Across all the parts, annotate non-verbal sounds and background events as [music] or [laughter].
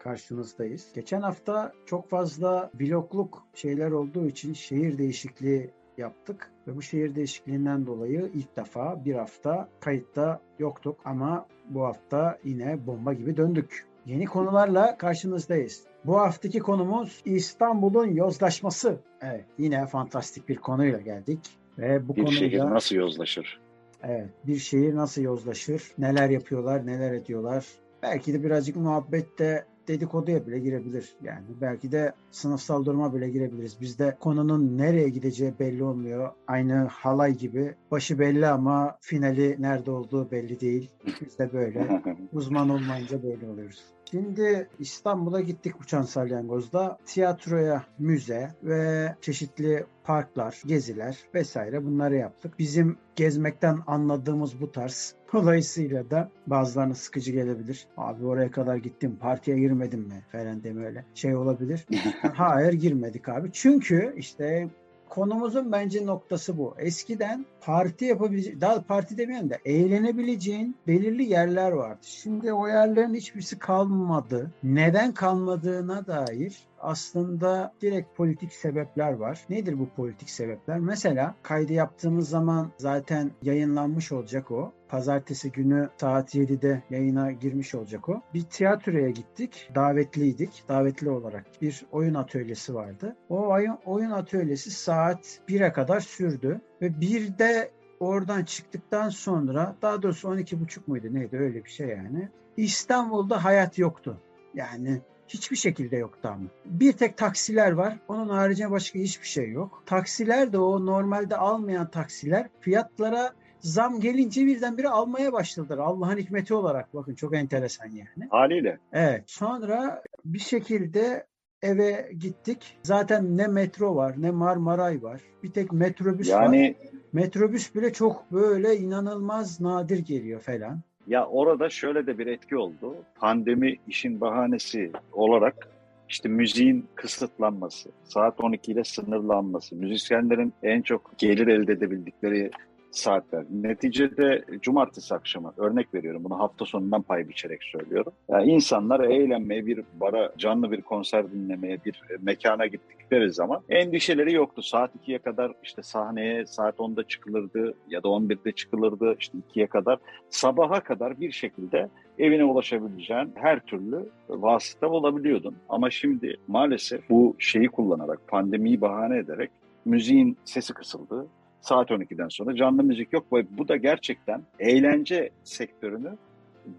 karşınızdayız. Geçen hafta çok fazla blokluk şeyler olduğu için şehir değişikliği yaptık ve bu şehir değişikliğinden dolayı ilk defa bir hafta kayıtta yoktuk ama bu hafta yine bomba gibi döndük. Yeni konularla karşınızdayız. Bu haftaki konumuz İstanbul'un yozlaşması. Evet, yine fantastik bir konuyla geldik. Ve bu bir konuda, şehir nasıl yozlaşır? Evet, bir şehir nasıl yozlaşır? Neler yapıyorlar, neler ediyorlar? Belki de birazcık muhabbette dedikoduya bile girebilir. Yani belki de sınıfsal duruma bile girebiliriz. Bizde konunun nereye gideceği belli olmuyor. Aynı halay gibi. Başı belli ama finali nerede olduğu belli değil. Biz de böyle. [laughs] Uzman olmayınca böyle oluyoruz. Şimdi İstanbul'a gittik Uçan Salyangoz'da. Tiyatroya, müze ve çeşitli parklar, geziler vesaire bunları yaptık. Bizim gezmekten anladığımız bu tarz. [laughs] Dolayısıyla da bazılarına sıkıcı gelebilir. Abi oraya kadar gittim, partiye girmedim mi falan deme öyle şey olabilir. [laughs] Hayır girmedik abi. Çünkü işte konumuzun bence noktası bu. Eskiden parti yapabileceğin, daha parti demeyelim de eğlenebileceğin belirli yerler vardı. Şimdi o yerlerin hiçbirisi kalmadı. Neden kalmadığına dair aslında direkt politik sebepler var. Nedir bu politik sebepler? Mesela kaydı yaptığımız zaman zaten yayınlanmış olacak o. Pazartesi günü saat 7'de yayına girmiş olacak o. Bir tiyatroya gittik. Davetliydik. Davetli olarak bir oyun atölyesi vardı. O oyun, oyun atölyesi saat 1'e kadar sürdü. Ve bir de oradan çıktıktan sonra daha doğrusu 12.30 muydu neydi öyle bir şey yani. İstanbul'da hayat yoktu. Yani hiçbir şekilde yoktu ama. Bir tek taksiler var. Onun haricinde başka hiçbir şey yok. Taksiler de o normalde almayan taksiler fiyatlara zam gelince birdenbire almaya başladılar. Allah'ın hikmeti olarak bakın çok enteresan yani. Haliyle. Evet. Sonra bir şekilde eve gittik. Zaten ne metro var ne Marmaray var. Bir tek metrobüs yani... var. Metrobüs bile çok böyle inanılmaz nadir geliyor falan. Ya orada şöyle de bir etki oldu. Pandemi işin bahanesi olarak işte müziğin kısıtlanması, saat 12 ile sınırlanması, müzisyenlerin en çok gelir elde edebildikleri saatler. Neticede cumartesi akşamı örnek veriyorum bunu hafta sonundan pay biçerek söylüyorum. Yani insanlar eğlenmeye bir bara canlı bir konser dinlemeye bir mekana gittikleri zaman endişeleri yoktu. Saat 2'ye kadar işte sahneye saat 10'da çıkılırdı ya da 11'de çıkılırdı işte 2'ye kadar sabaha kadar bir şekilde evine ulaşabileceğin her türlü vasıta bulabiliyordun. Ama şimdi maalesef bu şeyi kullanarak pandemiyi bahane ederek müziğin sesi kısıldı saat 12'den sonra canlı müzik yok bu da gerçekten eğlence sektörünü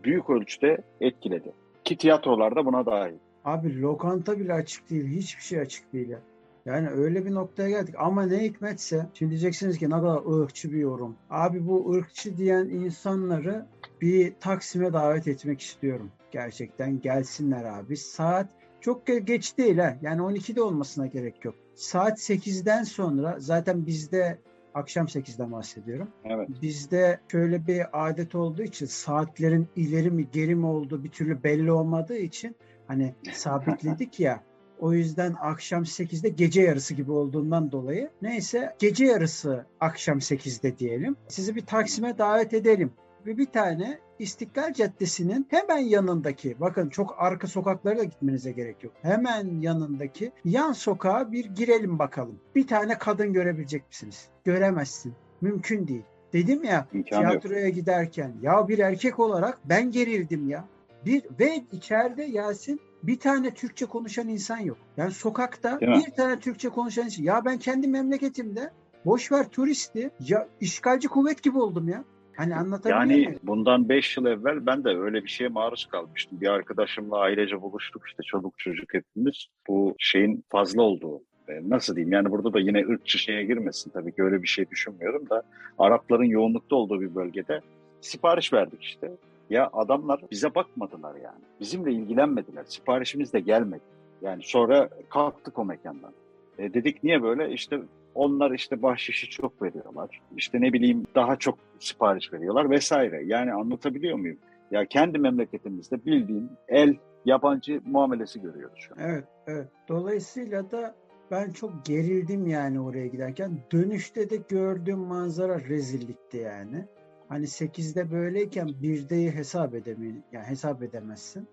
büyük ölçüde etkiledi. Ki tiyatrolarda buna dahil. Abi lokanta bile açık değil. Hiçbir şey açık değil ya. Yani öyle bir noktaya geldik. Ama ne hikmetse şimdi diyeceksiniz ki ne kadar ırkçı bir yorum. Abi bu ırkçı diyen insanları bir Taksim'e davet etmek istiyorum. Gerçekten gelsinler abi. Saat çok geç değil ha. Yani 12'de olmasına gerek yok. Saat 8'den sonra zaten bizde Akşam 8'den bahsediyorum. Evet. Bizde şöyle bir adet olduğu için saatlerin ileri mi geri mi olduğu bir türlü belli olmadığı için hani [laughs] sabitledik ya. O yüzden akşam 8'de gece yarısı gibi olduğundan dolayı neyse gece yarısı akşam 8'de diyelim. Sizi bir Taksim'e davet edelim. Ve bir tane İstiklal Caddesi'nin hemen yanındaki, bakın çok arka sokaklara da gitmenize gerek yok. Hemen yanındaki yan sokağa bir girelim bakalım. Bir tane kadın görebilecek misiniz? Göremezsin. Mümkün değil. Dedim ya İmkanı tiyatroya yok. giderken ya bir erkek olarak ben gerildim ya. Bir ve içeride Yasin bir tane Türkçe konuşan insan yok. Yani sokakta bir tane Türkçe konuşan insan. Ya ben kendi memleketimde boş ver turisti ya işgalci kuvvet gibi oldum ya. Hani anlatabiliyor Yani muyum? bundan 5 yıl evvel ben de öyle bir şeye maruz kalmıştım. Bir arkadaşımla ailece buluştuk işte çocuk çocuk hepimiz. Bu şeyin fazla olduğu e, nasıl diyeyim yani burada da yine ırkçı şeye girmesin tabii ki öyle bir şey düşünmüyorum da Arapların yoğunlukta olduğu bir bölgede sipariş verdik işte. Ya adamlar bize bakmadılar yani. Bizimle ilgilenmediler. Siparişimiz de gelmedi. Yani sonra kalktık o mekandan. E dedik niye böyle? İşte onlar işte bahşişi çok veriyorlar. İşte ne bileyim daha çok sipariş veriyorlar vesaire. Yani anlatabiliyor muyum? Ya kendi memleketimizde bildiğim el yabancı muamelesi görüyoruz şu an. Evet, evet. Dolayısıyla da ben çok gerildim yani oraya giderken. Dönüşte de gördüğüm manzara rezillikti yani. Hani 8'de böyleyken 1'deyi hesap edemeyin. Yani hesap edemezsin.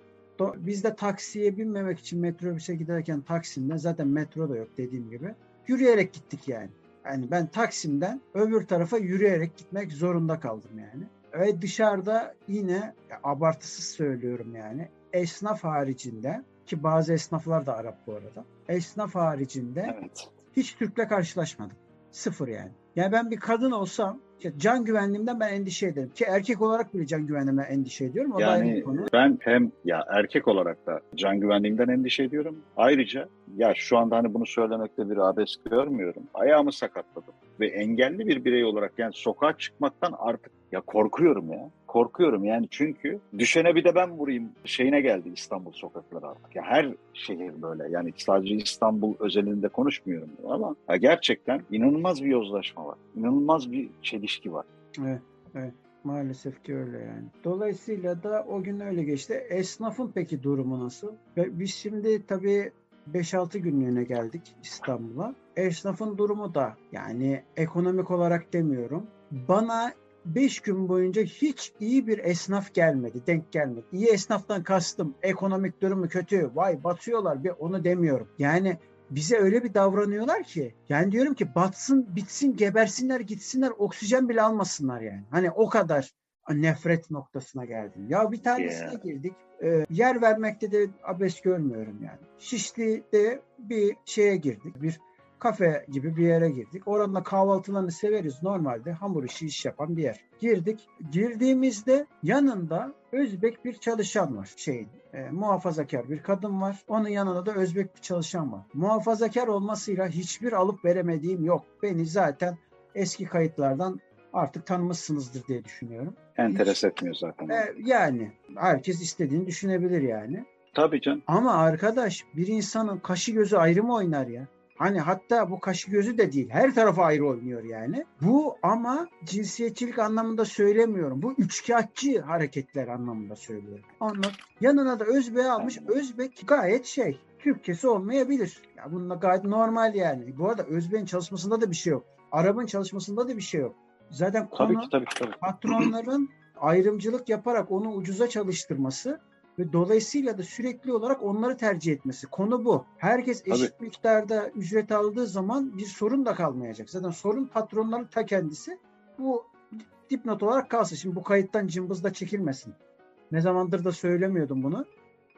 Biz de taksiye binmemek için metrobüse giderken Taksim'de zaten metro da yok dediğim gibi. Yürüyerek gittik yani. Yani ben Taksim'den öbür tarafa yürüyerek gitmek zorunda kaldım yani. Ve dışarıda yine abartısız söylüyorum yani esnaf haricinde ki bazı esnaflar da Arap bu arada. Esnaf haricinde evet. hiç Türk'le karşılaşmadım. Sıfır yani. Yani ben bir kadın olsam can güvenliğimden ben endişe ederim. Ki erkek olarak bile can güvenliğimden endişe ediyorum. O yani ben hem ya erkek olarak da can güvenliğimden endişe ediyorum. Ayrıca ya şu anda hani bunu söylemekte bir abes görmüyorum. Ayağımı sakatladım. Ve engelli bir birey olarak yani sokağa çıkmaktan artık ya korkuyorum ya. Korkuyorum yani çünkü düşene bir de ben vurayım şeyine geldi İstanbul sokakları artık. Ya her şehir böyle yani sadece İstanbul özelinde konuşmuyorum ama ya gerçekten inanılmaz bir yozlaşma var. İnanılmaz bir çelişki var. Evet, evet. Maalesef ki öyle yani. Dolayısıyla da o gün öyle geçti. Esnafın peki durumu nasıl? Biz şimdi tabii 5-6 günlüğüne geldik İstanbul'a. Esnafın durumu da yani ekonomik olarak demiyorum. Bana 5 gün boyunca hiç iyi bir esnaf gelmedi, denk gelmedi. İyi esnaftan kastım ekonomik durumu kötü, vay batıyorlar bir onu demiyorum. Yani bize öyle bir davranıyorlar ki yani diyorum ki batsın, bitsin, gebersinler, gitsinler, oksijen bile almasınlar yani. Hani o kadar nefret noktasına geldim. Ya bir tanesine yeah. girdik. E, yer vermekte de abes görmüyorum yani. Şişli'de bir şeye girdik. Bir kafe gibi bir yere girdik. Oranın kahvaltılarını severiz normalde. Hamur işi iş yapan bir yer. Girdik. Girdiğimizde yanında Özbek bir çalışan var şeyin. E, muhafazakar bir kadın var. Onun yanında da Özbek bir çalışan var. Muhafazakar olmasıyla hiçbir alıp veremediğim yok. Beni zaten eski kayıtlardan artık tanımışsınızdır diye düşünüyorum. Enteres etmiyor zaten. E, yani herkes istediğini düşünebilir yani. Tabii canım. Ama arkadaş bir insanın kaşı gözü ayrı mı oynar ya? Hani hatta bu kaşı gözü de değil. Her tarafa ayrı oynuyor yani. Bu ama cinsiyetçilik anlamında söylemiyorum. Bu üçkağıtçı hareketler anlamında söylüyorum. Anlat. Yanına da Özbek almış. Özbek gayet şey. Türkçesi olmayabilir. Ya bununla gayet normal yani. Bu arada Özbek'in çalışmasında da bir şey yok. Arap'ın çalışmasında da bir şey yok. Zaten konu tabii ki, tabii ki, tabii. patronların ayrımcılık yaparak onu ucuza çalıştırması ve dolayısıyla da sürekli olarak onları tercih etmesi. Konu bu. Herkes eşit Tabii. miktarda ücret aldığı zaman bir sorun da kalmayacak. Zaten sorun patronların ta kendisi. Bu dipnot olarak kalsın. Şimdi bu kayıttan cımbız da çekilmesin. Ne zamandır da söylemiyordum bunu.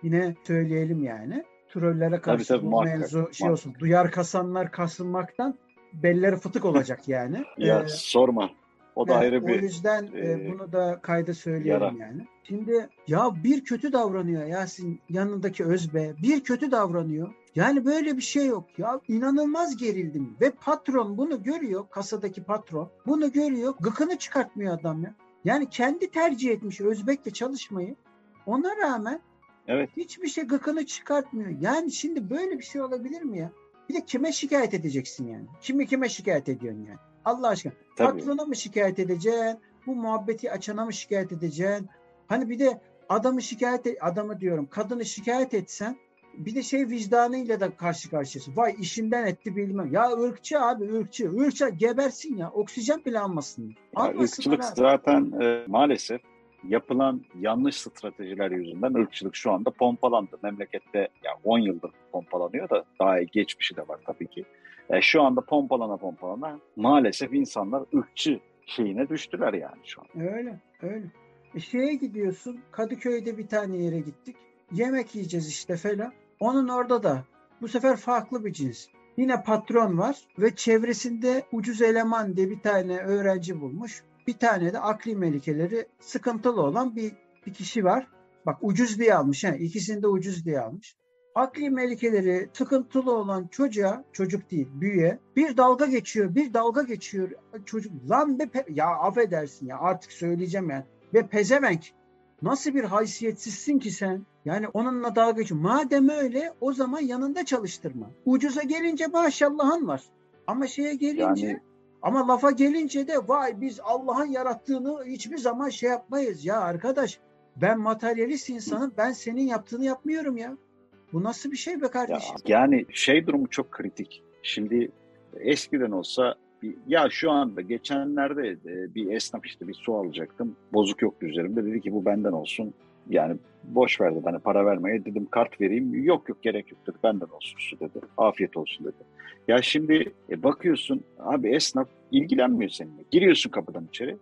Yine söyleyelim yani. Trollere karşı tabii, tabii, bu muhakkak, mevzu şey muhakkak. olsun. Duyar kasanlar kasılmaktan belleri fıtık olacak yani. ya ee, sorma. O da evet, ayrı bir... O yüzden e, e, bunu da kayda söyleyelim yara. yani. Şimdi ya bir kötü davranıyor Yasin yanındaki Özbe. Bir kötü davranıyor. Yani böyle bir şey yok ya. inanılmaz gerildim. Ve patron bunu görüyor. Kasadaki patron. Bunu görüyor. Gıkını çıkartmıyor adam ya. Yani kendi tercih etmiş Özbek'le çalışmayı. Ona rağmen evet. hiçbir şey gıkını çıkartmıyor. Yani şimdi böyle bir şey olabilir mi ya? Bir de kime şikayet edeceksin yani? Kimi kime şikayet ediyorsun yani? Allah aşkına. Tabii. Patrona mı şikayet edeceksin? Bu muhabbeti açana mı şikayet edeceksin? Hani bir de adamı şikayet et, adamı diyorum kadını şikayet etsen bir de şey vicdanıyla da karşı karşıyasın. Vay işinden etti bilmem. Ya ırkçı abi ırkçı. Irkçı gebersin ya. Oksijen bile almasın. Irkçılık abi. zaten e, maalesef yapılan yanlış stratejiler yüzünden ırkçılık şu anda pompalandı. Memlekette ya 10 yıldır pompalanıyor da daha geçmişi de var tabii ki. E, şu anda pompalana pompalana maalesef insanlar ırkçı şeyine düştüler yani şu an. Öyle öyle. E şeye gidiyorsun Kadıköy'de bir tane yere gittik. yemek yiyeceğiz işte falan. Onun orada da bu sefer farklı bir cins. Yine patron var ve çevresinde ucuz eleman diye bir tane öğrenci bulmuş. Bir tane de akli melikeleri sıkıntılı olan bir, bir kişi var. Bak ucuz diye almış. He. İkisini de ucuz diye almış. Akli melikeleri sıkıntılı olan çocuğa, çocuk değil büyüye bir dalga geçiyor, bir dalga geçiyor. Çocuk lan be ya affedersin ya artık söyleyeceğim yani. Ve pezevenk nasıl bir haysiyetsizsin ki sen? Yani onunla dalga geçiyor. Madem öyle o zaman yanında çalıştırma. Ucuza gelince maşallahın var. Ama şeye gelince Yani- ama lafa gelince de vay biz Allah'ın yarattığını hiçbir zaman şey yapmayız. Ya arkadaş ben materyalist insanım ben senin yaptığını yapmıyorum ya. Bu nasıl bir şey be Ya, kardeşim? yani şey durumu çok kritik. Şimdi eskiden olsa ya şu anda geçenlerde e, bir esnaf işte bir su alacaktım. Bozuk yoktu üzerimde. Dedi ki bu benden olsun. Yani boş verdi hani para vermeye. Dedim kart vereyim. Yok yok gerek yok dedi. Benden olsun su dedi. Afiyet olsun dedi. Ya şimdi e, bakıyorsun abi esnaf ilgilenmiyor seninle. Giriyorsun kapıdan içeri.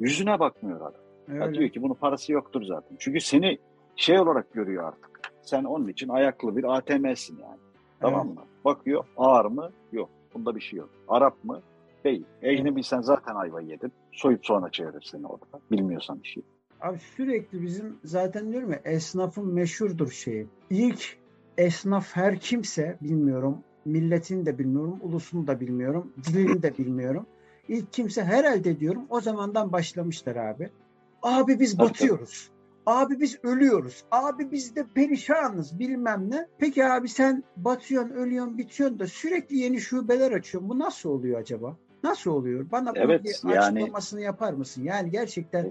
Yüzüne bakmıyor adam. Ya Öyle. diyor ki bunun parası yoktur zaten. Çünkü seni şey olarak görüyor artık. Sen onun için ayaklı bir ATM'sin yani. Tamam mı? Bakıyor ağır mı? Yok. Bunda bir şey yok. Arap mı? Değil. Ecnebi sen zaten ayva yedin. Soyup sonra çevirir seni orada. Bilmiyorsan bir şey. Abi sürekli bizim zaten diyorum ya esnafın meşhurdur şeyi. İlk esnaf her kimse bilmiyorum. Milletini de bilmiyorum, ulusunu da bilmiyorum, dilini de bilmiyorum. İlk kimse herhalde diyorum o zamandan başlamışlar abi. Abi biz batıyoruz. Abi biz ölüyoruz. Abi biz de perişanız bilmem ne. Peki abi sen batıyorsun, ölüyorsun, bitiyorsun da sürekli yeni şubeler açıyorsun. Bu nasıl oluyor acaba? Nasıl oluyor? Bana bunun Evet, bir yani- açıklamasını yapar mısın? Yani gerçekten E,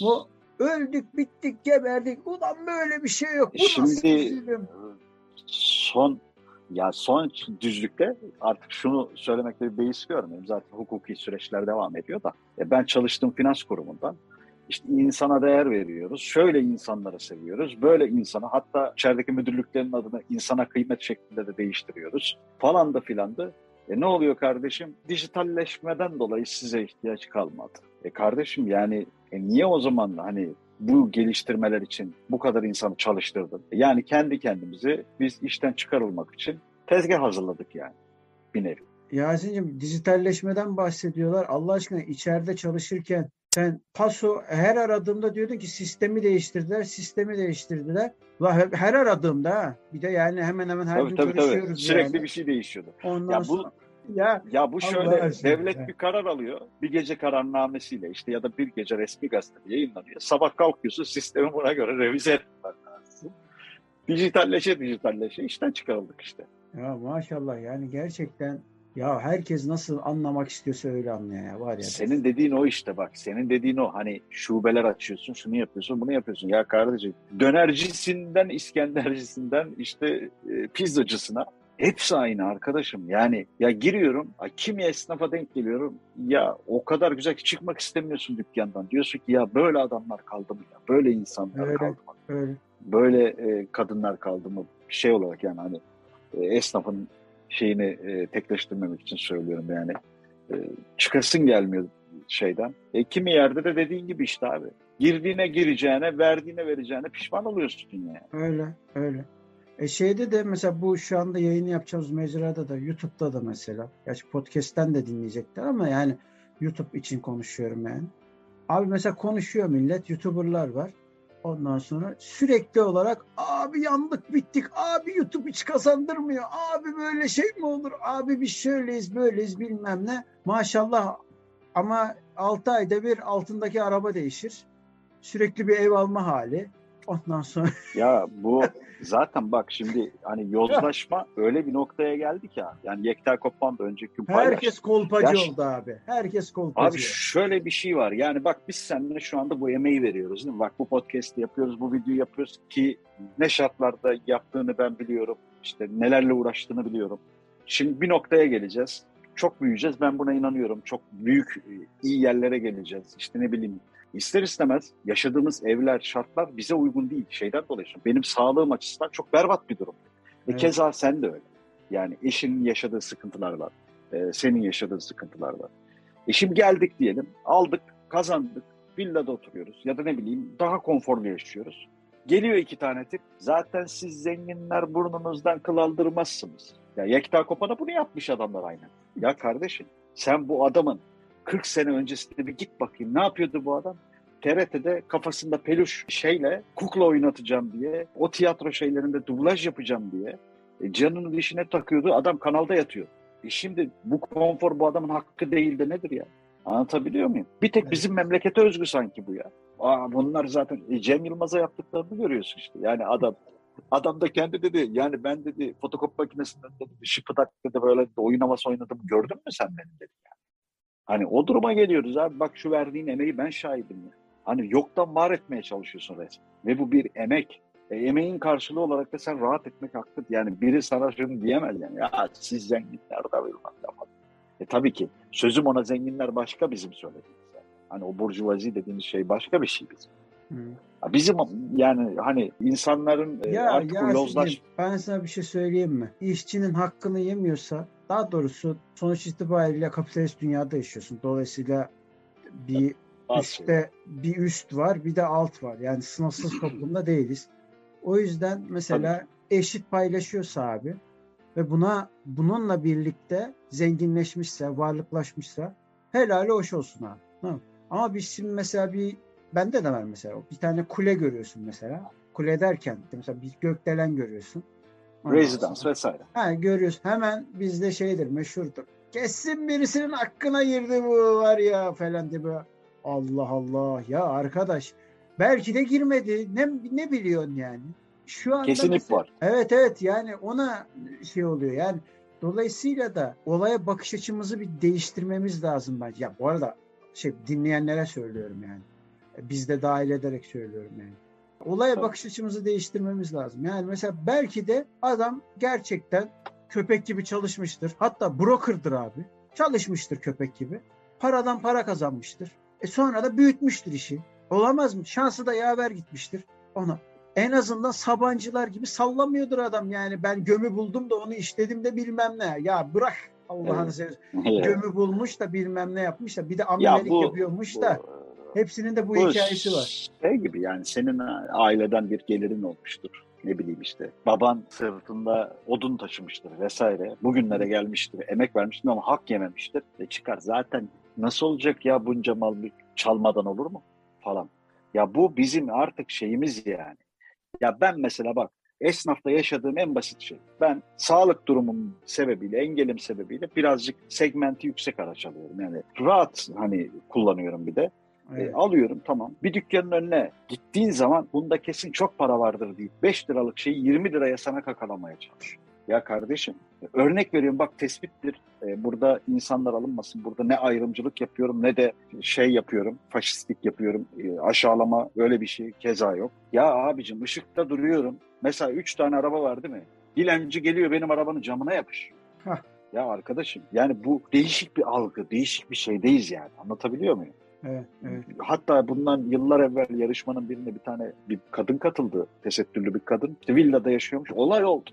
bu öldük, bittik, geberdik. Ulan böyle bir şey yok. Bu Şimdi- nasıl son ya son düzlükte artık şunu söylemekte bir beis görmüyorum. Zaten hukuki süreçler devam ediyor da. E, ben çalıştığım finans kurumundan işte insana değer veriyoruz. Şöyle insanları seviyoruz. Böyle insana hatta içerideki müdürlüklerin adını insana kıymet şeklinde de değiştiriyoruz. Falan da filan da. E ne oluyor kardeşim? Dijitalleşmeden dolayı size ihtiyaç kalmadı. E kardeşim yani e niye o zaman hani bu geliştirmeler için bu kadar insanı çalıştırdın? Yani kendi kendimizi biz işten çıkarılmak için tezgah hazırladık yani bir nevi. Yasin'cim dijitalleşmeden bahsediyorlar. Allah aşkına içeride çalışırken sen paso her aradığımda diyordun ki sistemi değiştirdiler, sistemi değiştirdiler. La her, aradığımda ha. Bir de yani hemen hemen her Tabii gün tabii tabii. görüşüyoruz Sürekli yani. bir şey değişiyordu. Ondan Ya bu sonra ya Ya bu Allah şöyle aşkına. devlet bir karar alıyor. Bir gece kararnamesiyle işte ya da bir gece resmi gazetede yayınlanıyor. Sabah kalkıyorsun sistemi buna göre revize etmen lazım. Dijitalleşe dijitalleşe işten çıkarıldık işte. ya maşallah yani gerçekten ya herkes nasıl anlamak istiyorsa öyle anlıyor ya var ya. Senin dediğin o işte bak. Senin dediğin o. Hani şubeler açıyorsun, şunu yapıyorsun, bunu yapıyorsun. Ya kardeşim dönercisinden İskendercisinden işte e, pizzacısına hepsi aynı arkadaşım. Yani ya giriyorum, ay, kimi esnafa denk geliyorum. Ya o kadar güzel ki çıkmak istemiyorsun dükkandan. Diyorsun ki ya böyle adamlar kaldı mı ya? Böyle insanlar Öyle. kaldı mı? öyle. Böyle e, kadınlar kaldı mı? Şey olarak yani hani e, esnafın şeyini e, tekleştirmemek için söylüyorum yani. E, çıkasın gelmiyor şeyden. E, kimi yerde de dediğin gibi işte abi. Girdiğine gireceğine, verdiğine vereceğine pişman oluyorsun yani. Öyle, öyle. E şeyde de mesela bu şu anda yayını yapacağımız mecrada da YouTube'da da mesela. Gerçi podcast'ten de dinleyecekler ama yani YouTube için konuşuyorum yani. Abi mesela konuşuyor millet, YouTuber'lar var. Ondan sonra sürekli olarak abi yandık bittik, abi YouTube hiç kazandırmıyor, abi böyle şey mi olur, abi biz şöyleyiz böyleyiz bilmem ne. Maşallah ama 6 ayda bir altındaki araba değişir. Sürekli bir ev alma hali. Ondan sonra [laughs] Ya bu zaten bak şimdi hani yozlaşma öyle bir noktaya geldi ki ha. Yani Yekta Kopman da önceki gün paylaştı. Herkes kolpacı Yaş- oldu abi. Herkes kolpacı. Abi şöyle bir şey var. Yani bak biz seninle şu anda bu emeği veriyoruz değil mi? Bak bu podcast'i yapıyoruz, bu videoyu yapıyoruz ki ne şartlarda yaptığını ben biliyorum. İşte nelerle uğraştığını biliyorum. Şimdi bir noktaya geleceğiz. Çok büyüyeceğiz. Ben buna inanıyorum. Çok büyük, iyi yerlere geleceğiz. İşte ne bileyim. İster istemez yaşadığımız evler, şartlar bize uygun değil. Şeyden dolayı. Benim sağlığım açısından çok berbat bir durum. E Evet. keza sen de öyle. Yani eşinin yaşadığı sıkıntılar var. E, senin yaşadığın sıkıntılar var. E şimdi geldik diyelim, aldık, kazandık, villada oturuyoruz ya da ne bileyim daha konforlu yaşıyoruz. Geliyor iki tane tip. Zaten siz zenginler burnunuzdan kıl aldırmazsınız. Ya Yekta Kopan'a bunu yapmış adamlar aynen. Ya kardeşim sen bu adamın 40 sene öncesinde bir git bakayım ne yapıyordu bu adam? TRT'de kafasında peluş şeyle kukla oynatacağım diye, o tiyatro şeylerinde dublaj yapacağım diye e, canının dişine takıyordu. Adam kanalda yatıyor. E şimdi bu konfor bu adamın hakkı değil de nedir ya? Anlatabiliyor muyum? Bir tek bizim memlekete özgü sanki bu ya. Aa, bunlar zaten e, Cem Yılmaz'a yaptıklarını görüyorsun işte. Yani adam adam da kendi dedi yani ben dedi fotokopi makinesinden dedi şıpıdak dedi böyle oyun havası oynadım gördün mü sen beni dedi yani. Hani o duruma geliyoruz abi bak şu verdiğin emeği ben şahidim ya. Hani yoktan var etmeye çalışıyorsun resmen. Ve bu bir emek. E, emeğin karşılığı olarak da sen rahat etmek haklı. Yani biri sana şunu diyemez yani. Ya siz zenginler de bilmem ne E tabii ki sözüm ona zenginler başka bizim söylediğimiz. Yani. Hani o burjuvazi dediğimiz şey başka bir şey bizim. Hı. Bizim yani hani insanların e, ya, artık ya yozlaş... Ben sana bir şey söyleyeyim mi? İşçinin hakkını yemiyorsa daha doğrusu sonuç itibariyle kapitalist dünyada yaşıyorsun. Dolayısıyla bir üstte bir üst var bir de alt var. Yani sınıfsız toplumda değiliz. O yüzden mesela Tabii. eşit paylaşıyorsa abi ve buna bununla birlikte zenginleşmişse, varlıklaşmışsa helali hoş olsun abi. Ha. Ama biz şimdi mesela bir bende de var mesela bir tane kule görüyorsun mesela. Kule derken mesela bir gökdelen görüyorsun. Residence vesaire. Ha, görüyorsun. Hemen bizde şeydir meşhurdur. Kesin birisinin hakkına girdi bu var ya falan diye böyle. Allah Allah ya arkadaş belki de girmedi. Ne ne biliyorsun yani? Şu anda Kesinlik mesela, var. Evet evet yani ona şey oluyor. Yani dolayısıyla da olaya bakış açımızı bir değiştirmemiz lazım bence. Ya bu arada şey dinleyenlere söylüyorum yani. Biz de dahil ederek söylüyorum yani. Olaya Tabii. bakış açımızı değiştirmemiz lazım. Yani mesela belki de adam gerçekten köpek gibi çalışmıştır. Hatta broker'dır abi. Çalışmıştır köpek gibi. Paradan para kazanmıştır. E sonra da büyütmüştür işi. Olamaz mı? Şansı da yaver gitmiştir ona. En azından Sabancılar gibi sallamıyordur adam yani ben gömü buldum da onu işledim de bilmem ne. Ya bırak Allah'ını evet. seversen. Gömü bulmuş da bilmem ne yapmış da bir de amelelik ya bu, yapıyormuş bu, da. Hepsinin de bu, bu hikayesi var. Şey gibi yani senin aileden bir gelirin olmuştur. Ne bileyim işte baban sırtında odun taşımıştır vesaire. Bugünlere gelmiştir, emek vermiştir ama hak yememiştir. E çıkar zaten nasıl olacak ya bunca mal çalmadan olur mu falan. Ya bu bizim artık şeyimiz yani. Ya ben mesela bak esnafta yaşadığım en basit şey. Ben sağlık durumum sebebiyle, engelim sebebiyle birazcık segmenti yüksek araç alıyorum. Yani rahat hani kullanıyorum bir de. E, evet. E, alıyorum tamam. Bir dükkanın önüne gittiğin zaman bunda kesin çok para vardır deyip 5 liralık şeyi 20 liraya sana kakalamaya çalışıyor. Ya kardeşim örnek veriyorum bak tespittir. Ee, burada insanlar alınmasın. Burada ne ayrımcılık yapıyorum ne de şey yapıyorum. Faşistlik yapıyorum. Ee, aşağılama öyle bir şey keza yok. Ya abicim ışıkta duruyorum. Mesela üç tane araba var değil mi? Dilenci geliyor benim arabanın camına yapış. Ya arkadaşım yani bu değişik bir algı, değişik bir şeydeyiz yani. Anlatabiliyor muyum? Evet, evet. Hatta bundan yıllar evvel yarışmanın birine bir tane bir kadın katıldı. Tesettürlü bir kadın. İşte villada yaşıyormuş. Olay oldu.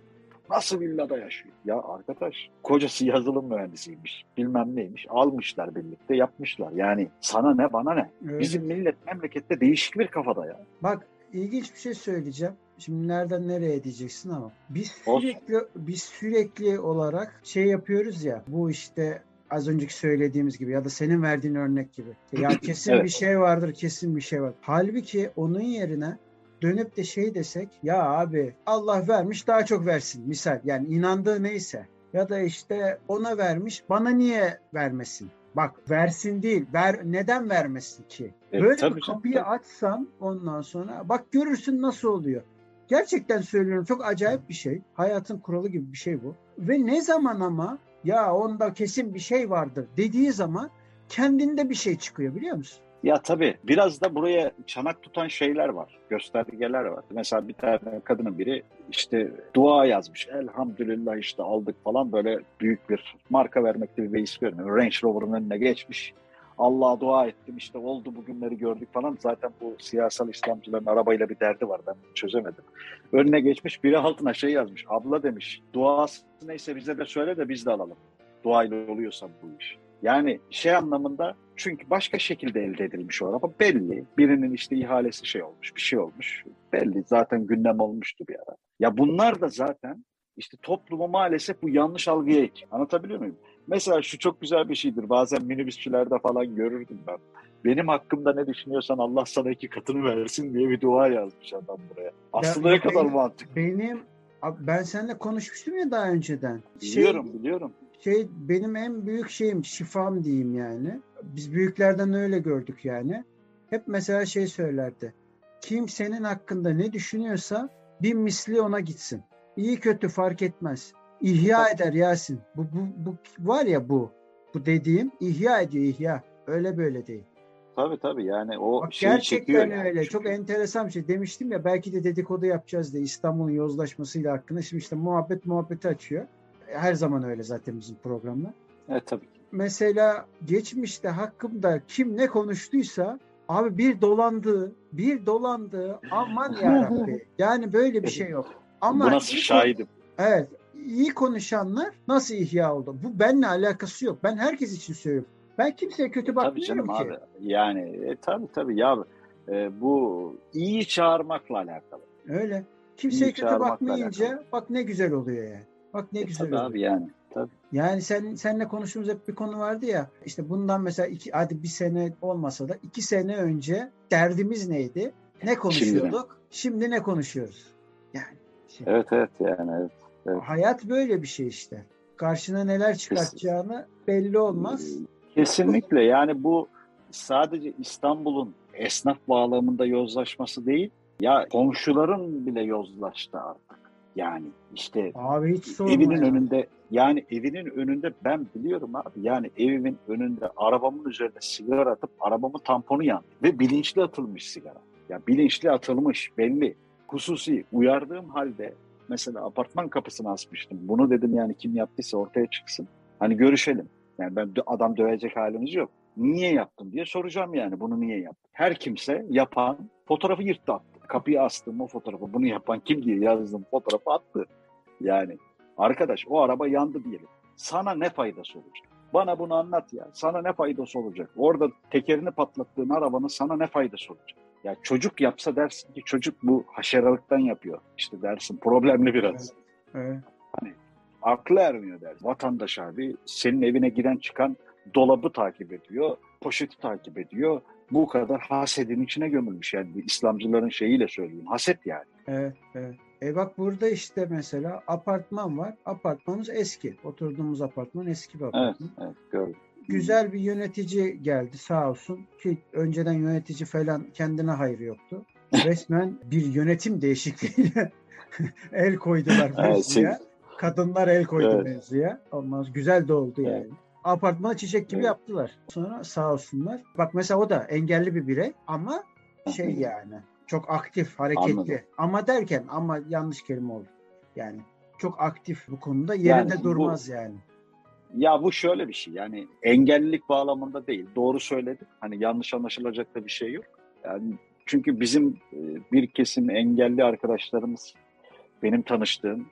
Nasıl villada yaşıyor? Ya arkadaş kocası yazılım mühendisiymiş. Bilmem neymiş. Almışlar birlikte yapmışlar. Yani sana ne bana ne? Evet. Bizim millet memlekette değişik bir kafada ya. Bak ilginç bir şey söyleyeceğim. Şimdi nereden nereye diyeceksin ama biz sürekli Olsun. biz sürekli olarak şey yapıyoruz ya bu işte az önceki söylediğimiz gibi ya da senin verdiğin örnek gibi. [clears throat] Ya kesin evet. bir şey vardır, kesin bir şey var. Halbuki onun yerine dönüp de şey desek ya abi Allah vermiş daha çok versin misal yani inandığı neyse ya da işte ona vermiş bana niye vermesin bak versin değil ver neden vermesin ki evet, böyle tabii, bir kapıyı tabii. açsan ondan sonra bak görürsün nasıl oluyor gerçekten söylüyorum çok acayip bir şey hayatın kuralı gibi bir şey bu ve ne zaman ama ya onda kesin bir şey vardır dediği zaman kendinde bir şey çıkıyor biliyor musun? Ya tabii biraz da buraya çanak tutan şeyler var, göstergeler var. Mesela bir tane kadının biri işte dua yazmış. Elhamdülillah işte aldık falan böyle büyük bir marka vermekte bir beis görmüyor. Range Rover'ın önüne geçmiş. Allah'a dua ettim işte oldu bugünleri gördük falan. Zaten bu siyasal İslamcıların arabayla bir derdi var ben çözemedim. Önüne geçmiş biri altına şey yazmış. Abla demiş duası neyse bize de söyle de biz de alalım. Duayla oluyorsa bu iş. Yani şey anlamında Çünkü başka şekilde elde edilmiş o araba belli. Birinin işte ihalesi şey olmuş, bir şey olmuş. Belli zaten gündem olmuştu bir ara. Ya bunlar da zaten işte toplumu maalesef bu yanlış algıya itiyor. Anlatabiliyor muyum? Mesela şu çok güzel bir şeydir. Bazen minibüsçülerde falan görürdüm ben. Benim hakkımda ne düşünüyorsan Allah sana iki katını versin diye bir dua yazmış adam buraya. Aslında Ya, ne kadar benim- mantıklı. Benim ben seninle konuşmuştum ya daha önceden. Biliyorum, biliyorum. şey benim en büyük şeyim şifam diyeyim yani. Biz büyüklerden öyle gördük yani. Hep mesela şey söylerdi. Kim senin hakkında ne düşünüyorsa bir misli ona gitsin. İyi kötü fark etmez. İhya eder Yasin. Bu, bu, bu var ya bu. Bu dediğim ihya ediyor ihya. Öyle böyle değil. Tabii tabii yani o Bak şeyi gerçekten yani. öyle. Çünkü- Çok enteresan bir şey. Demiştim ya belki de dedikodu yapacağız diye İstanbul'un yozlaşmasıyla hakkında. Şimdi işte muhabbet muhabbeti açıyor. Her zaman öyle zaten bizim programda. Evet tabii. ki. Mesela geçmişte hakkımda kim ne konuştuysa abi bir dolandı, bir dolandı. Aman [laughs] yarabbi. Yani böyle bir şey yok. [laughs] Ama Bu nasıl iyi şahidim? Evet. İyi konuşanlar nasıl ihya oldu? Bu benimle alakası yok. Ben herkes için söylüyorum. Ben kimseye kötü Tabii bakmıyorum canım ki. abi. Yani e, tabii tabii ya e, bu iyi çağırmakla alakalı. Öyle. Kimseye İyi kötü bakmayınca alakalı. bak ne güzel oluyor yani. Bak ne E, güzel tabii oluyor. abi yani. Tabii. Yani sen seninle konuştuğumuz hep bir konu vardı ya. İşte bundan mesela iki, hadi bir sene olmasa da iki sene önce derdimiz neydi? Ne konuşuyorduk? Şimdi, ne konuşuyoruz? Yani şimdi Evet evet yani. Evet. Evet. hayat böyle bir şey işte. Karşına neler çıkartacağını belli olmaz. Kesinlikle yani bu sadece İstanbul'un esnaf bağlamında yozlaşması değil. Ya komşuların bile yozlaştı artık. Yani işte Abi hiç evinin ya. önünde yani evinin önünde ben biliyorum abi yani evimin önünde arabamın üzerine sigara atıp arabamın tamponu yandı ve bilinçli atılmış sigara. Ya bilinçli atılmış belli. Hususi uyardığım halde mesela apartman kapısını asmıştım. Bunu dedim yani kim yaptıysa ortaya çıksın. Hani görüşelim. Yani ben adam dövecek halimiz yok. Niye yaptın diye soracağım yani bunu niye yaptın? Her kimse yapan fotoğrafı yırttı attı. Kapıya astım o fotoğrafı bunu yapan kim diye yazdım fotoğrafı attı. Yani arkadaş o araba yandı diyelim. Sana ne faydası olacak? Bana bunu anlat ya. Sana ne faydası olacak? Orada tekerini patlattığın arabanın sana ne faydası olacak? Ya çocuk yapsa dersin ki çocuk bu haşeralıktan yapıyor. İşte dersin problemli biraz. Evet. Aklı ermiyor dersin. Vatandaş abi senin evine giren çıkan dolabı takip ediyor, poşeti takip ediyor. Bu kadar hasedin içine gömülmüş yani İslamcıların şeyiyle söylüyorum. Haset yani. Evet, evet. E bak burada işte mesela apartman var. Apartmanımız eski. Oturduğumuz apartman eski bir Evet, apartman. evet gördüm. Güzel bir yönetici geldi sağ olsun ki önceden yönetici falan kendine hayrı yoktu. [laughs] Resmen bir yönetim değişikliğiyle [laughs] el koydular Evet, mevzuya. Kadınlar el koydu Evet. mevzuya. Sonra güzel de oldu yani. Evet. Apartmanı çiçek gibi Evet. yaptılar. Sonra sağ olsunlar. Bak mesela o da engelli bir birey ama şey yani çok aktif, hareketli. Anladım. Ama derken ama yanlış kelime oldu. Yani çok aktif bu konuda yerinde Yani bu- durmaz yani. Ya bu şöyle bir şey yani engellilik bağlamında değil. Doğru söyledik. Hani yanlış anlaşılacak da bir şey yok. Yani çünkü bizim e, bir kesim engelli arkadaşlarımız benim tanıştığım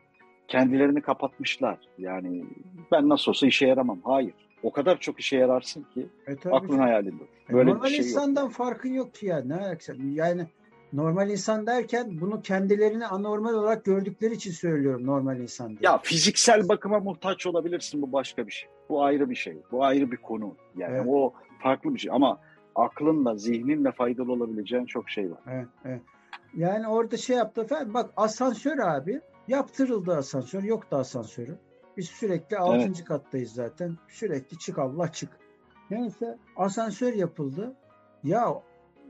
kendilerini kapatmışlar. Yani ben nasıl olsa işe yaramam. Hayır. O kadar çok işe yararsın ki E, aklın hayalinde. E, Böyle normal bir şey yok. insandan farkın yok ki ya. Ne alakası? Yani normal insan derken bunu kendilerini anormal olarak gördükleri için söylüyorum normal insan diye. Ya fiziksel bakıma muhtaç olabilirsin bu başka bir şey. Bu ayrı bir şey. Bu ayrı bir konu. Yani Evet. o farklı bir şey ama aklınla, zihninle faydalı olabileceğin çok şey var. Evet, evet. Yani orada şey yaptı efendim bak asansör abi yaptırıldı asansör yoktu asansörü. Biz sürekli 6. kattayız zaten. Sürekli çık Allah çık. Neyse asansör yapıldı. Ya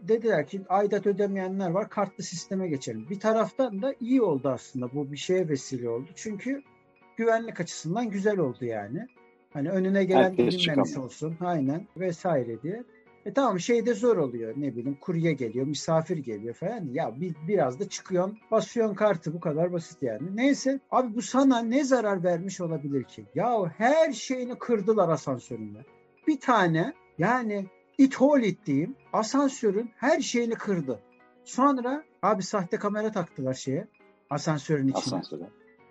dediler ki aidat ödemeyenler var kartlı sisteme geçelim. Bir taraftan da iyi oldu aslında bu bir şeye vesile oldu. Çünkü güvenlik açısından güzel oldu yani. Hani önüne gelen bilinmemiş olsun aynen vesaire diye. E tamam şey de zor oluyor ne bileyim kurye geliyor misafir geliyor falan ya bir, biraz da çıkıyorsun basıyorsun kartı bu kadar basit yani. Neyse abi bu sana ne zarar vermiş olabilir ki? Ya her şeyini kırdılar asansöründe. Bir tane yani ithol ettiğim asansörün her şeyini kırdı. Sonra abi sahte kamera taktılar şeye asansörün içine. Asansöre.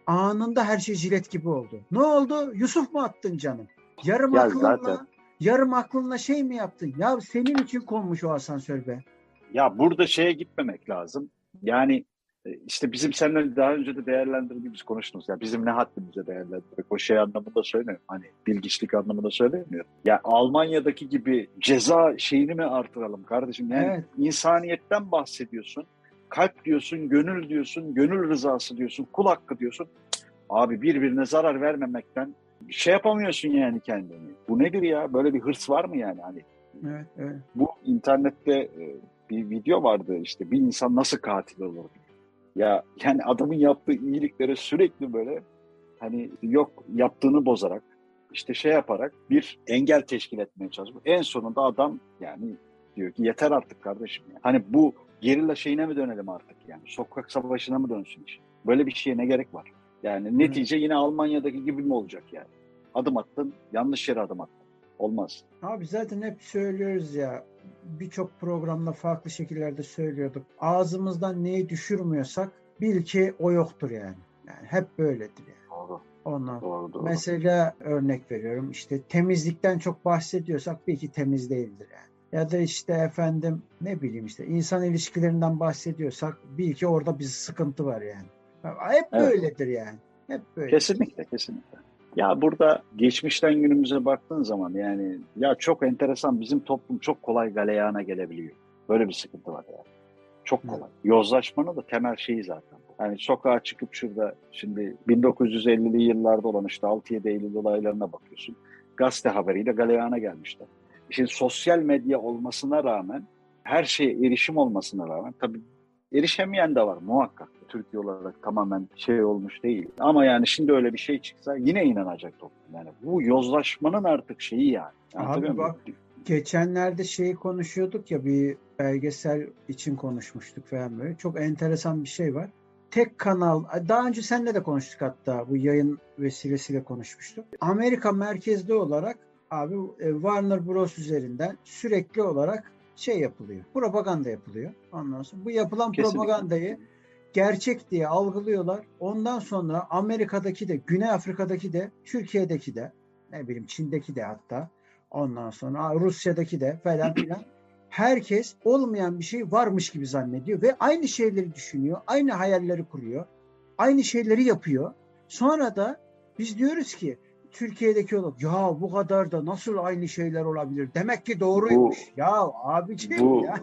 Anında her şey jilet gibi oldu. Ne oldu? Yusuf mu attın canım? Yarım Ya akılla zaten- Yarım aklınla şey mi yaptın? Ya senin için konmuş o asansör be. Ya burada şeye gitmemek lazım. Yani işte bizim seninle daha önce de değerlendirdiğimiz konuştunuz. Ya bizim ne haddimize değerlendirmek. O şey anlamında söylemiyorum. Hani bilgiçlik anlamında söylemiyorum. Ya Almanya'daki gibi ceza şeyini mi artıralım kardeşim? Yani evet. insaniyetten bahsediyorsun. Kalp diyorsun, gönül diyorsun, gönül rızası diyorsun, kul hakkı diyorsun. Abi birbirine zarar vermemekten şey yapamıyorsun yani kendini. Bu nedir ya? Böyle bir hırs var mı yani? Hani Evet, evet. Bu internette e, bir video vardı işte bir insan nasıl katil olur? Ya yani adamın yaptığı iyiliklere sürekli böyle hani yok yaptığını bozarak işte şey yaparak bir engel teşkil etmeye çalışıyor. En sonunda adam yani diyor ki yeter artık kardeşim. Yani. Hani bu gerilla şeyine mi dönelim artık yani? Sokak savaşına mı dönsün iş? Böyle bir şeye ne gerek var? Yani netice yine Almanya'daki gibi mi olacak yani? Adım attın, yanlış yere adım attın. Olmaz. Abi zaten hep söylüyoruz ya birçok programda farklı şekillerde söylüyorduk. Ağzımızdan neyi düşürmüyorsak bil ki o yoktur yani. Yani hep böyledir yani. Doğru. Ondan. Doğru, doğru. Mesela örnek veriyorum işte temizlikten çok bahsediyorsak bil ki temiz değildir yani. Ya da işte efendim ne bileyim işte insan ilişkilerinden bahsediyorsak bil ki orada bir sıkıntı var yani. Hep evet. böyledir yani. Hep böyle. Kesinlikle, kesinlikle. Ya burada geçmişten günümüze baktığın zaman yani ya çok enteresan bizim toplum çok kolay galeyana gelebiliyor. Böyle bir sıkıntı var yani. Çok kolay. Evet. Yozlaşmanın da temel şeyi zaten. Yani sokağa çıkıp şurada şimdi 1950'li yıllarda olan işte 6-7 Eylül olaylarına bakıyorsun. Gazete haberiyle galeyana gelmişler. Şimdi sosyal medya olmasına rağmen her şeye erişim olmasına rağmen tabii erişemeyen de var muhakkak. Türkiye olarak tamamen şey olmuş değil. Ama yani şimdi öyle bir şey çıksa yine inanacak toplum. Yani bu yozlaşmanın artık şeyi yani. Abi bak geçenlerde şeyi konuşuyorduk ya bir belgesel için konuşmuştuk falan böyle. Çok enteresan bir şey var. Tek kanal, daha önce seninle de konuştuk hatta bu yayın vesilesiyle konuşmuştuk. Amerika merkezli olarak abi e, Warner Bros üzerinden sürekli olarak şey yapılıyor. Propaganda yapılıyor. Ondan sonra bu yapılan Kesinlikle. propagandayı gerçek diye algılıyorlar. Ondan sonra Amerika'daki de, Güney Afrika'daki de, Türkiye'deki de, ne bileyim Çin'deki de hatta, ondan sonra Rusya'daki de falan filan. Herkes olmayan bir şey varmış gibi zannediyor ve aynı şeyleri düşünüyor, aynı hayalleri kuruyor, aynı şeyleri yapıyor. Sonra da biz diyoruz ki Türkiye'deki olarak ya bu kadar da nasıl aynı şeyler olabilir? Demek ki doğruymuş. Bu, ya abiciğim bu, ya.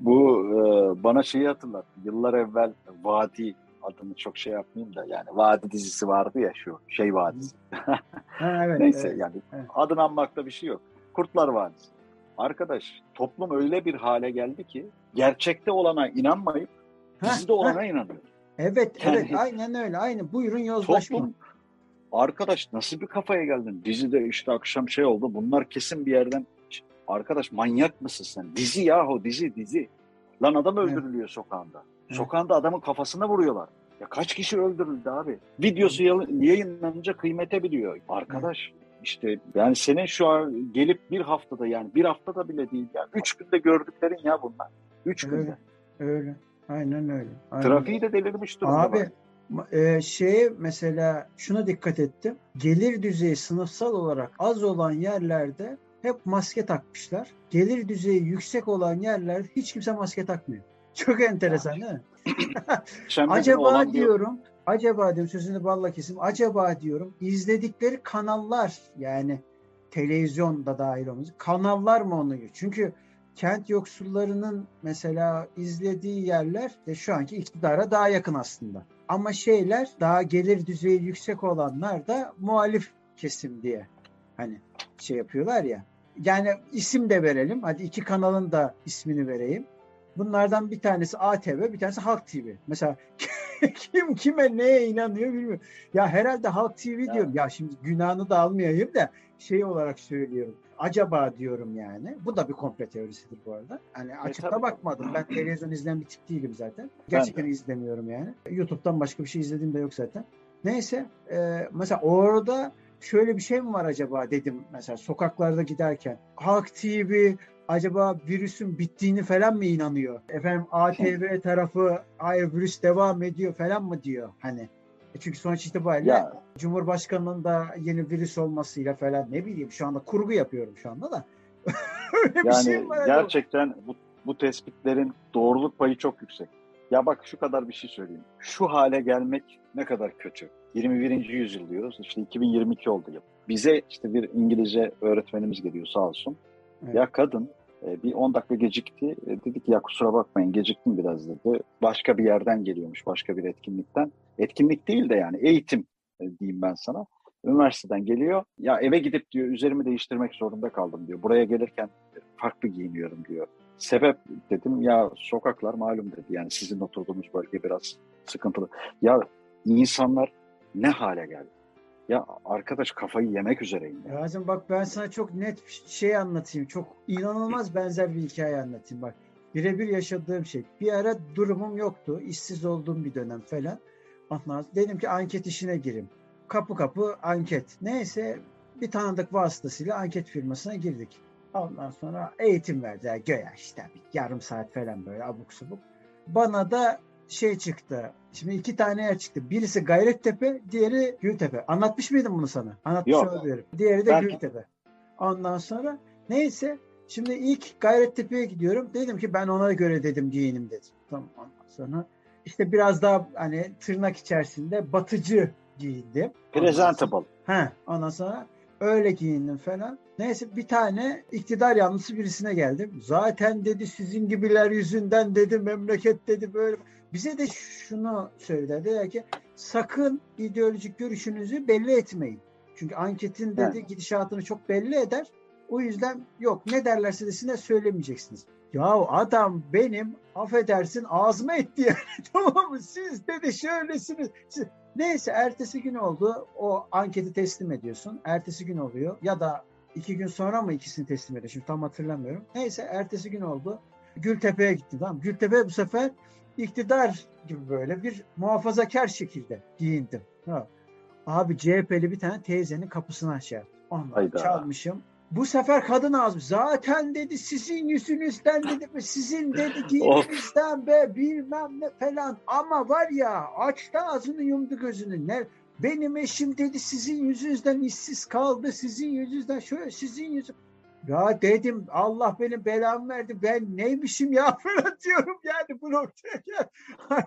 Bu e, bana şeyi hatırlattı. Yıllar evvel Vadi adını çok şey yapmayayım da yani Vadi dizisi vardı ya şu şey vadisi. ha, evet, Neyse evet, yani evet. adını anmakta bir şey yok. Kurtlar Vadisi. Arkadaş toplum öyle bir hale geldi ki gerçekte olana inanmayıp dizide olana inanıyor. Evet yani, evet aynen öyle. Aynı buyurun yozlaşma. Toplum, arkadaş nasıl bir kafaya geldin? Dizide işte akşam şey oldu. Bunlar kesin bir yerden Arkadaş manyak mısın sen? Dizi yahu dizi dizi. Lan adam öldürülüyor evet. sokağında. Evet. Sokağında adamın kafasına vuruyorlar. Ya kaç kişi öldürüldü abi? Videosu yayınlanınca kıymete biliyor. Arkadaş işte yani senin şu an gelip bir haftada yani bir haftada bile değil ya. Üç günde gördüklerin ya bunlar. Üç öyle, günde. Öyle. Aynen öyle. Aynen. Trafiği de delirmiş durumda. Abi e, şeye mesela şuna dikkat ettim. Gelir düzeyi sınıfsal olarak az olan yerlerde hep maske takmışlar. Gelir düzeyi yüksek olan yerlerde hiç kimse maske takmıyor. [laughs] Çok enteresan değil mi? [laughs] acaba diyorum, diyor. acaba diyorum sözünü balla kesim. Acaba diyorum izledikleri kanallar yani televizyonda dahil olmuş kanallar mı onu? Çünkü kent yoksullarının mesela izlediği yerler de şu anki iktidara daha yakın aslında. Ama şeyler daha gelir düzeyi yüksek olanlar da muhalif kesim diye hani şey yapıyorlar ya yani isim de verelim. Hadi iki kanalın da ismini vereyim. Bunlardan bir tanesi ATV, bir tanesi Halk TV. Mesela [laughs] kim kime neye inanıyor bilmiyorum. Ya herhalde Halk TV ya. diyorum. Ya şimdi günahını da almayayım da şey olarak söylüyorum. Acaba diyorum yani. Bu da bir komple teorisidir bu arada. Hani açıkta e, bakmadım. Ben televizyon izleyen bir tip değilim zaten. Gerçekten izlemiyorum yani. YouTube'dan başka bir şey izlediğim de yok zaten. Neyse. E, mesela orada şöyle bir şey mi var acaba dedim mesela sokaklarda giderken. Halk TV acaba virüsün bittiğini falan mı inanıyor? Efendim ATV tarafı hayır virüs devam ediyor falan mı diyor hani. E Çünkü sonuç itibariyle Ya Cumhurbaşkanının da yeni virüs olmasıyla falan ne bileyim şu anda kurgu yapıyorum şu anda da. [laughs] Öyle bir yani şey var. gerçekten bu, bu tespitlerin doğruluk payı çok yüksek. Ya bak şu kadar bir şey söyleyeyim. Şu hale gelmek ne kadar kötü. 21. yüzyıl diyoruz. İşte 2022 oldu yıl. Bize işte bir İngilizce öğretmenimiz geliyor sağ olsun. Evet. Ya kadın e, bir 10 dakika gecikti. E, Dedi ki ya kusura bakmayın geciktim biraz dedi. Başka bir yerden geliyormuş, başka bir etkinlikten. Etkinlik değil de yani eğitim e, diyeyim ben sana. Üniversiteden geliyor. Ya eve gidip diyor üzerimi değiştirmek zorunda kaldım diyor. Buraya gelirken farklı giyiniyorum diyor. Sebep dedim ya sokaklar malum dedi. Yani sizin oturduğunuz bölge biraz sıkıntılı. Ya insanlar ne hale geldi? Ya arkadaş kafayı yemek üzereyim. ya. Yazım bak ben sana çok net bir şey anlatayım. Çok inanılmaz benzer bir hikaye anlatayım bak. Birebir yaşadığım şey. Bir ara durumum yoktu. işsiz olduğum bir dönem falan. Ondan sonra dedim ki anket işine gireyim. Kapı kapı anket. Neyse bir tanıdık vasıtasıyla anket firmasına girdik. Ondan sonra eğitim verdiler. Göya işte bir yarım saat falan böyle abuk subuk. Bana da şey çıktı. Şimdi iki tane yer çıktı. Birisi Gayrettepe, diğeri Gültepe. Anlatmış mıydım bunu sana? Anlatmış Yok. olabilirim. Diğeri de Belki. Gültepe. Ondan sonra neyse şimdi ilk Gayrettepe'ye gidiyorum. Dedim ki ben ona göre dedim giyinim dedim. Tamam ondan sonra işte biraz daha hani tırnak içerisinde batıcı giyindim. Presentable. Ha, ondan sonra öyle giyindim falan. Neyse bir tane iktidar yanlısı birisine geldim. Zaten dedi sizin gibiler yüzünden dedi memleket dedi böyle. Bize de şunu söyledi. Dedi ki sakın ideolojik görüşünüzü belli etmeyin. Çünkü anketin dedi Evet. gidişatını çok belli eder. O yüzden yok ne derlerse desinler söylemeyeceksiniz. Ya adam benim affedersin ağzıma etti yani [laughs] tamam mı? Siz dedi şöylesiniz. Siz... Neyse ertesi gün oldu. O anketi teslim ediyorsun. Ertesi gün oluyor. Ya da iki gün sonra mı ikisini teslim ediyor? Şimdi tam hatırlamıyorum. Neyse ertesi gün oldu. Gültepe'ye gittim. Tamam. Gültepe bu sefer iktidar gibi böyle bir muhafazakar şekilde giyindim. Ha. Abi CHP'li bir tane teyzenin kapısını açar. Ondan Hayda. çalmışım. Bu sefer kadın ağzı. Zaten dedi sizin yüzünüzden dedi sizin dedi giyiminizden be bilmem ne falan. Ama var ya açtı ağzını yumdu gözünü. Ne benim eşim dedi sizin yüzünüzden işsiz kaldı. Sizin yüzünüzden şöyle sizin yüzü. Ya dedim Allah benim belamı verdi. Ben neymişim ya [laughs] falan diyorum yani bu noktaya gel.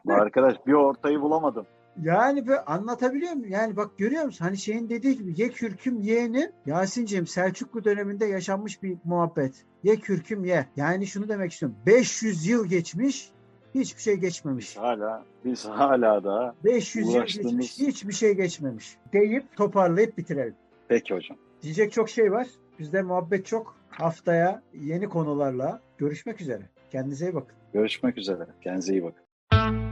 Arkadaş bir ortayı bulamadım. Yani böyle anlatabiliyor muyum? Yani bak görüyor musun? Hani şeyin dediği gibi ye kürküm yeğenin Yasin'ciğim Selçuklu döneminde yaşanmış bir muhabbet. Ye kürküm ye. Yani şunu demek istiyorum. 500 yıl geçmiş hiçbir şey geçmemiş. Hala biz hala da 500 yıl Uğraştığımız- geçmiş hiçbir şey geçmemiş. Deyip toparlayıp bitirelim. peki hocam. Diyecek çok şey var. Bizde muhabbet çok. Haftaya yeni konularla görüşmek üzere. Kendinize iyi bakın. Görüşmek üzere. Kendinize iyi bakın.